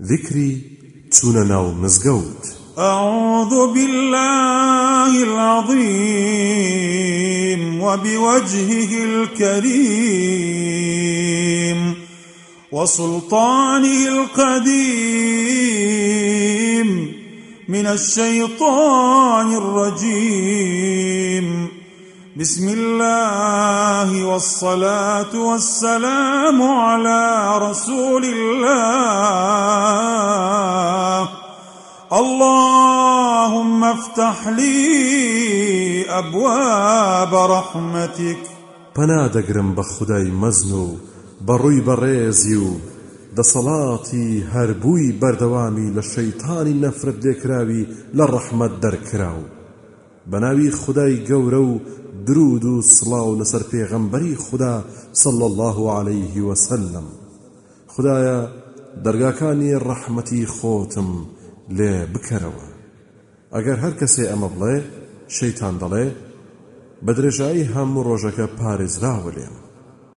ذكري توننا مزقوت. أعوذ بالله العظيم وبوجهه الكريم وسلطانه القديم من الشيطان الرجيم. بسم الله والصلاة والسلام على رسول الله. اللهم افتح لي أبواب رحمتك. پنا دەگرم بە خودای مەزن و بەڕووی بەڕێزی و دەسەڵاتی هەربووی بەردەوامی لە شەیتانی نەفرەت لێکراوی لە ڕەحمەت دەرکراو. درود و سڵاو لەسەر پێغەمبەری خدا صلى الله عليه وسلم خدایە دەرگاکانی ڕەحمەتی خۆتم لێ بکەرەوە. ئەگەر هەر کەسێ ئەمە بڵێ شەیتان دەڵێ بە درێژایی هەموو ڕۆژەکە پارێزراوە لێم.